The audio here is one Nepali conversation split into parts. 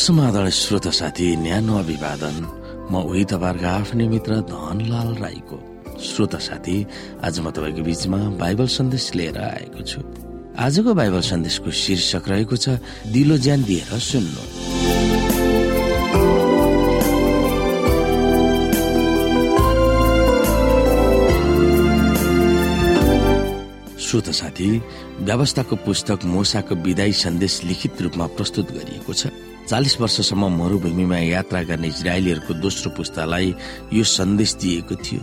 समाधान श्रोत साथी न्यानो अभिवादन। म उही तपाईँहरूको आफ्नै मित्र धनलाल राईको। श्रोत साथी आज म तपाईँको बीचमा बाइबल सन्देश लिएर आएको छु। आजको बाइबल सन्देशको शीर्षक रहेको छ दिलो ज्यान दिएर सुन्नु। श्रोत साथी व्यवस्थाको पुस्तक मोसाको विदाई सन्देश लिखित रूपमा प्रस्तुत गरिएको छ। चालिस वर्षसम्म मरूभूमिमा यात्रा गर्ने इजरायलीहरूको दोस्रो पुस्तालाई यो सन्देश दिएको थियो।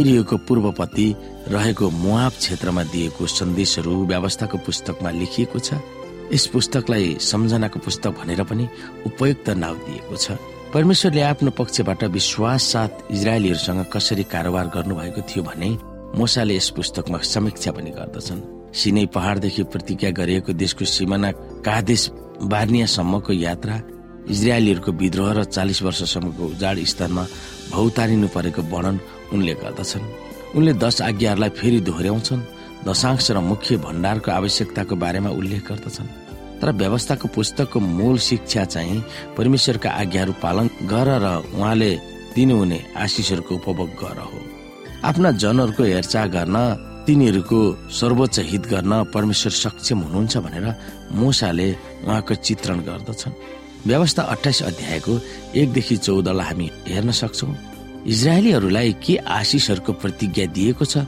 एरियोको पूर्वपति रहेको मुआब क्षेत्रमा दिएको सन्देशहरू व्यवस्थाको पुस्तकमा लेखिएको छ। यस पुस्तकलाई सम्झनाको पुस्तक भनेर पनि उपयुक्त नाउँ दिएको छ। परमेश्वरले आफ्नो पक्षबाट विश्वास साथ इजरायलीहरूसँग कसरी कारोबार गर्नुभएको थियो भने मोसाले यस पुस्तकमा समीक्षा पनि गर्दछन्। सिनै पहाड़देखि प्रतिज्ञा गरिएको देशको सिमाना कादेश बार्नियासम्मको यात्रा इजरायलीहरूको विद्रोह र चालिस वर्षसम्मको उजाड स्तरमा भौतारिनु परेको वर्णन उनले गर्दछन्। उनले दश आज्ञाहरूलाई फेरि दोहोऱ्याउँछन् दशांश र मुख्य भण्डारको आवश्यकताको बारेमा उल्लेख गर्दछन्। तर व्यवस्थाको पुस्तकको मूल शिक्षा चाहिँ परमेश्वरका आज्ञाहरू पालन गर र उहाँले दिनुहुने आशिषहरूको उपभोग गर हो। आफ्ना जनहरूको हेरचाह गर्न तिनीहरूको सर्वोच्च हित गर्न परमेश्वर सक्षम हुनुहुन्छ भनेर मोसाले उहाँको चित्रण गर्दछन्। व्यवस्था अठाइस अध्यायको एकदेखि चौधलाई हामी हेर्न सक्छौँ। इजरायलीहरूलाई के आशिषहरूको प्रतिज्ञा दिएको छ?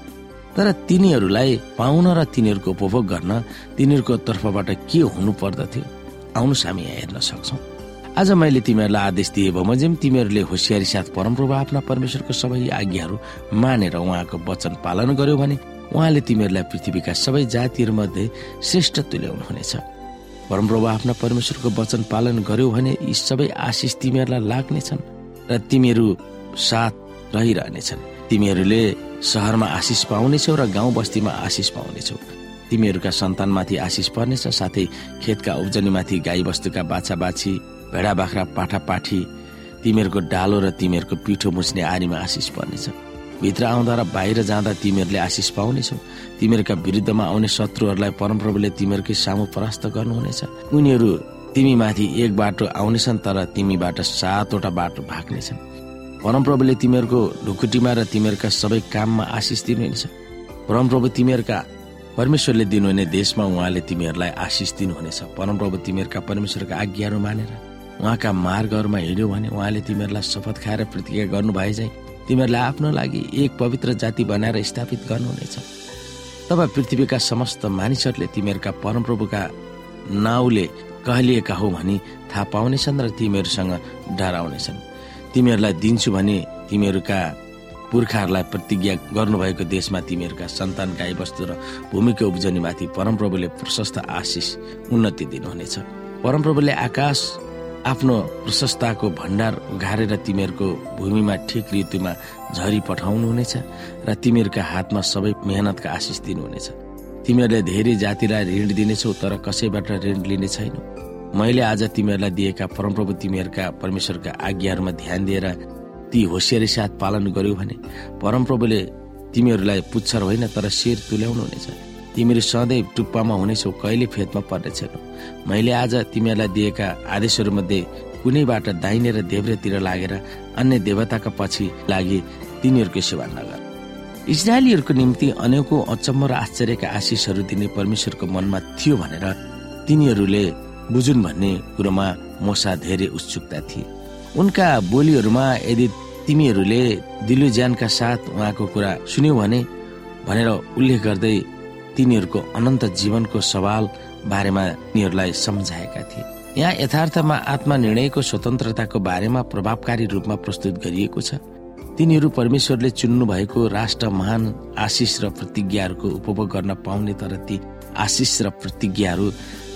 तर तिनीहरूलाई पाउन र तिनीहरूको उपभोग गर्न तिनीहरूको तर्फबाट के हुनु पर्दथ्यो आउनुहोस् हामी हेर्न सक्छौ। आज मैले तिमीहरूलाई आदेश दिए बमोजिम तिमीहरूले होसियारी साथ परमप्रभु आफ्ना परमेश्वरको सबै आज्ञाहरू मानेर उहाँको वचन पालन गर्यो भने उहाँले तिमीहरूलाई पृथ्वीका सबै जातिहरू मध्ये श्रेष्ठ तुल्याउनुहुनेछ परमप्रभु आफ्ना परमेश्वरको वचन पालन गर्यो भने यी सबै आशिष तिमीहरूलाई लाग्नेछन् र तिमीहरू साथ रहिरहनेछन्। तिमीहरूले सहरमा आशिष पाउनेछौ र गाउँ बस्तीमा आशिष पाउनेछौ। तिमीहरूका सन्तानमाथि आशिष पर्नेछ साथै खेतका उब्जनीमाथि गाई बस्तुका बाछा बाछी भेडा बाख्रा पाठा पाठी तिमीहरूको डालो र तिमीहरूको पिठो मुछ्ने आरीमा आशिष पर्नेछ। भित्र आउँदा र बाहिर जाँदा तिमीहरूले आशिष पाउनेछौ। तिमीहरूका विरुद्धमा आउने शत्रुहरूलाई परमप्रभुले तिमीहरूकै सामु परास्त गर्नुहुनेछ। उनीहरू तिमी माथि एक बाटो आउनेछन् तर तिमीबाट सातवटा बाटो भाग्नेछन्। परमप्रभुले तिमीहरूको ढुकुटीमा र तिमीहरूका सबै काममा आशिष दिनुहुनेछ। परमप्रभु तिमीहरूका परमेश्वरले दिनुहुने देशमा उहाँले तिमीहरूलाई आशिष दिनुहुनेछ। परमप्रभु तिमीहरूका परमेश्वरका आज्ञाहरू मानेर उहाँका मार्गहरूमा हिँड्यो भने उहाँले तिमीहरूलाई शपथ खाएर प्रतिज्ञा गर्नु भए चाहिँ तिमीहरूलाई आफ्नो लागि एक पवित्र जाति बनाएर स्थापित गर्नुहुनेछ। तब पृथ्वीका समस्त मानिसहरूले तिमीहरूका परमप्रभुका नाउँले कहलिएका हो भनी थाहा पाउनेछन् र तिमीहरूसँग डराउनेछन्। तिमीहरूलाई दिन्छु भने तिमीहरूका पुर्खाहरूलाई प्रतिज्ञा गर्नुभएको देशमा तिमीहरूका सन्तान गाई बस्तु र भूमिको उब्जनीमाथि परमप्रभुले प्रशस्त आशिष उन्नति दिनुहुनेछ। परमप्रभुले आकाश आफ्नो प्रशस्ताको भण्डार घारेर तिमीहरूको भूमिमा ठिक ऋतुमा झरी पठाउनुहुनेछ र तिमीहरूका हातमा सबै मेहनतका आशिष दिनुहुनेछ। तिमीहरूले धेरै जातिलाई ऋण दिनेछौ तर कसैबाट ऋण लिने छैन। मैले आज तिमीहरूलाई दिएका परमप्रभु तिमीहरूका परमेश्वरका आज्ञाहरूमा ध्यान दिएर ती होसियारी साथ पालन गर्यो भने परमप्रभुले तिमीहरूलाई पुच्छर होइन तर शेर तुल्याउनुहुनेछ। तिमीहरू सधैँ टुप्पामा हुनेछौ कहिले फेदमा छैनौ मैले आज तिमीहरूलाई दिएका आदेशहरूमध्ये कुनैबाट दाहिने र देव्रेतिर लागेर अन्य देवताका पछि लागि तिनीहरूको सेवा नगर। इजरायलीहरूको निम्ति अनेकौं अचम्म र आश्चर्यका आशिषहरू दिने परमेश्वरको मनमा थियो भनेर तिनीहरूले बुझुन् भन्ने कुरोमा मोसा धेरै उत्सुकता थिए। उनका बोलीहरूमा यदि तिमीहरूले दिलो ज्यानका साथ उहाँको कुरा सुन्यौ भने भनेर उल्लेख गर्दै तिनीहरूको अनन्त जीवनको सवाल बारेमा तिनीहरूलाई सम्झाएका थिए। यहाँ यथार्थमा आत्मनिर्णयको स्वतन्त्रताको बारेमा प्रभावकारी रूपमा प्रस्तुत गरिएको छ। तिनीहरू परमेश्वरले चुन्नु भएको राष्ट्र महान आशिष र प्रतिज्ञाहरूको उपभोग गर्न पाउने तर ती आशिष र प्रतिज्ञाहरू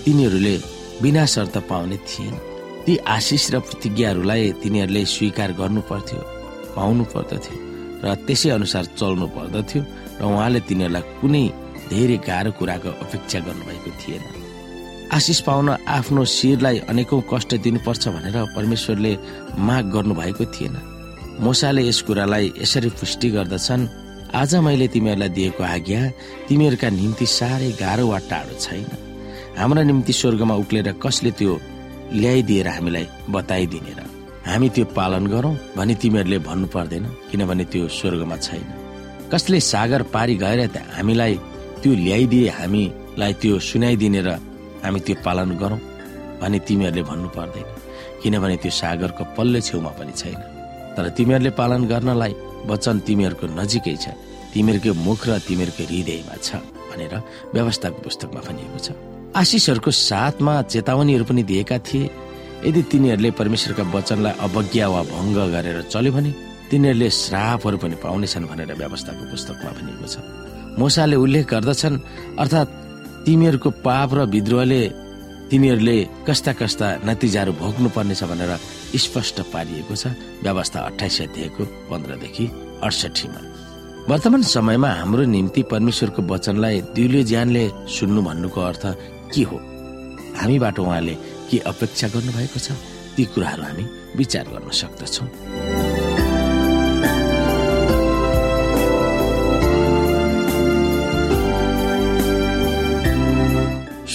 तिनीहरूले बिना शर्त पाउने थिएन। ती आशिष र प्रतिज्ञाहरूलाई तिनीहरूले स्वीकार गर्नु पर्थ्यो पाउनु पर्दथ्यो र त्यसै अनुसार चल्नु पर्दथ्यो र उहाँले तिनीहरूलाई कुनै धेरै गाह्रो कुराको अपेक्षा गर्नुभएको थिएन। आशिष पाउन आफ्नो शिरलाई अनेकौं कष्ट दिनुपर्छ भनेर परमेश्वरले माग गर्नुभएको थिएन। मोसाले यस कुरालाई यसरी पुष्टि गर्दछन् आज मैले तिमीहरूलाई दिएको आज्ञा तिमीहरूका निम्ति साह्रै गाह्रो वा टाढो छैन। हाम्रा निम्ति स्वर्गमा उक्लेर कसले त्यो ल्याइदिएर हामीलाई बताइदिने र हामी त्यो पालन गरौँ भने तिमीहरूले भन्नु पर्दैन किनभने त्यो स्वर्गमा छैन। कसले सागर पारी गएर हामीलाई त्यो ल्याइदिए हामीलाई त्यो सुनाइदिने र हामी त्यो पालन गरौँ भने तिमीहरूले भन्नु पर्दैन। किनभने त्यो सागरको पल्लो छेउमा पनि छैन। तर तिमीहरूले पालन गर्नलाई वचन तिमीहरूको नजिकै छ। तिमीहरूको मुख र तिमीहरूको हृदयमा छ भनेर व्यवस्थाको पुस्तकमा भनिएको छ। आशिषहरूको साथमा चेतावनीहरू पनि दिएका थिए। यदि तिनीहरूले परमेश्वरका वचनलाई अवज्ञा वा भङ्ग गरेर चल्यो भने तिनीहरूले श्रापहरू पनि पाउनेछन् भनेर व्यवस्थाको पुस्तकमा भनिएको छ। मोसाले उल्लेख गर्दछन् अर्थात् तिमीहरूको पाप र विद्रोहले तिमीहरूले कस्ता कस्ता नतिजाहरू भोग्नु पर्नेछ भनेर स्पष्ट पारिएको छ। व्यवस्था अठाइस अध्यायको पन्ध्रदेखि अडसठीमा वर्तमान समयमा हाम्रो निम्ति परमेश्वरको वचनलाई दिउले ज्यानले सुन्नु भन्नुको अर्थ के हो? हामीबाट उहाँले के अपेक्षा गर्नु भएको छ? ती कुराहरू हामी विचार गर्न सक्दछौँ।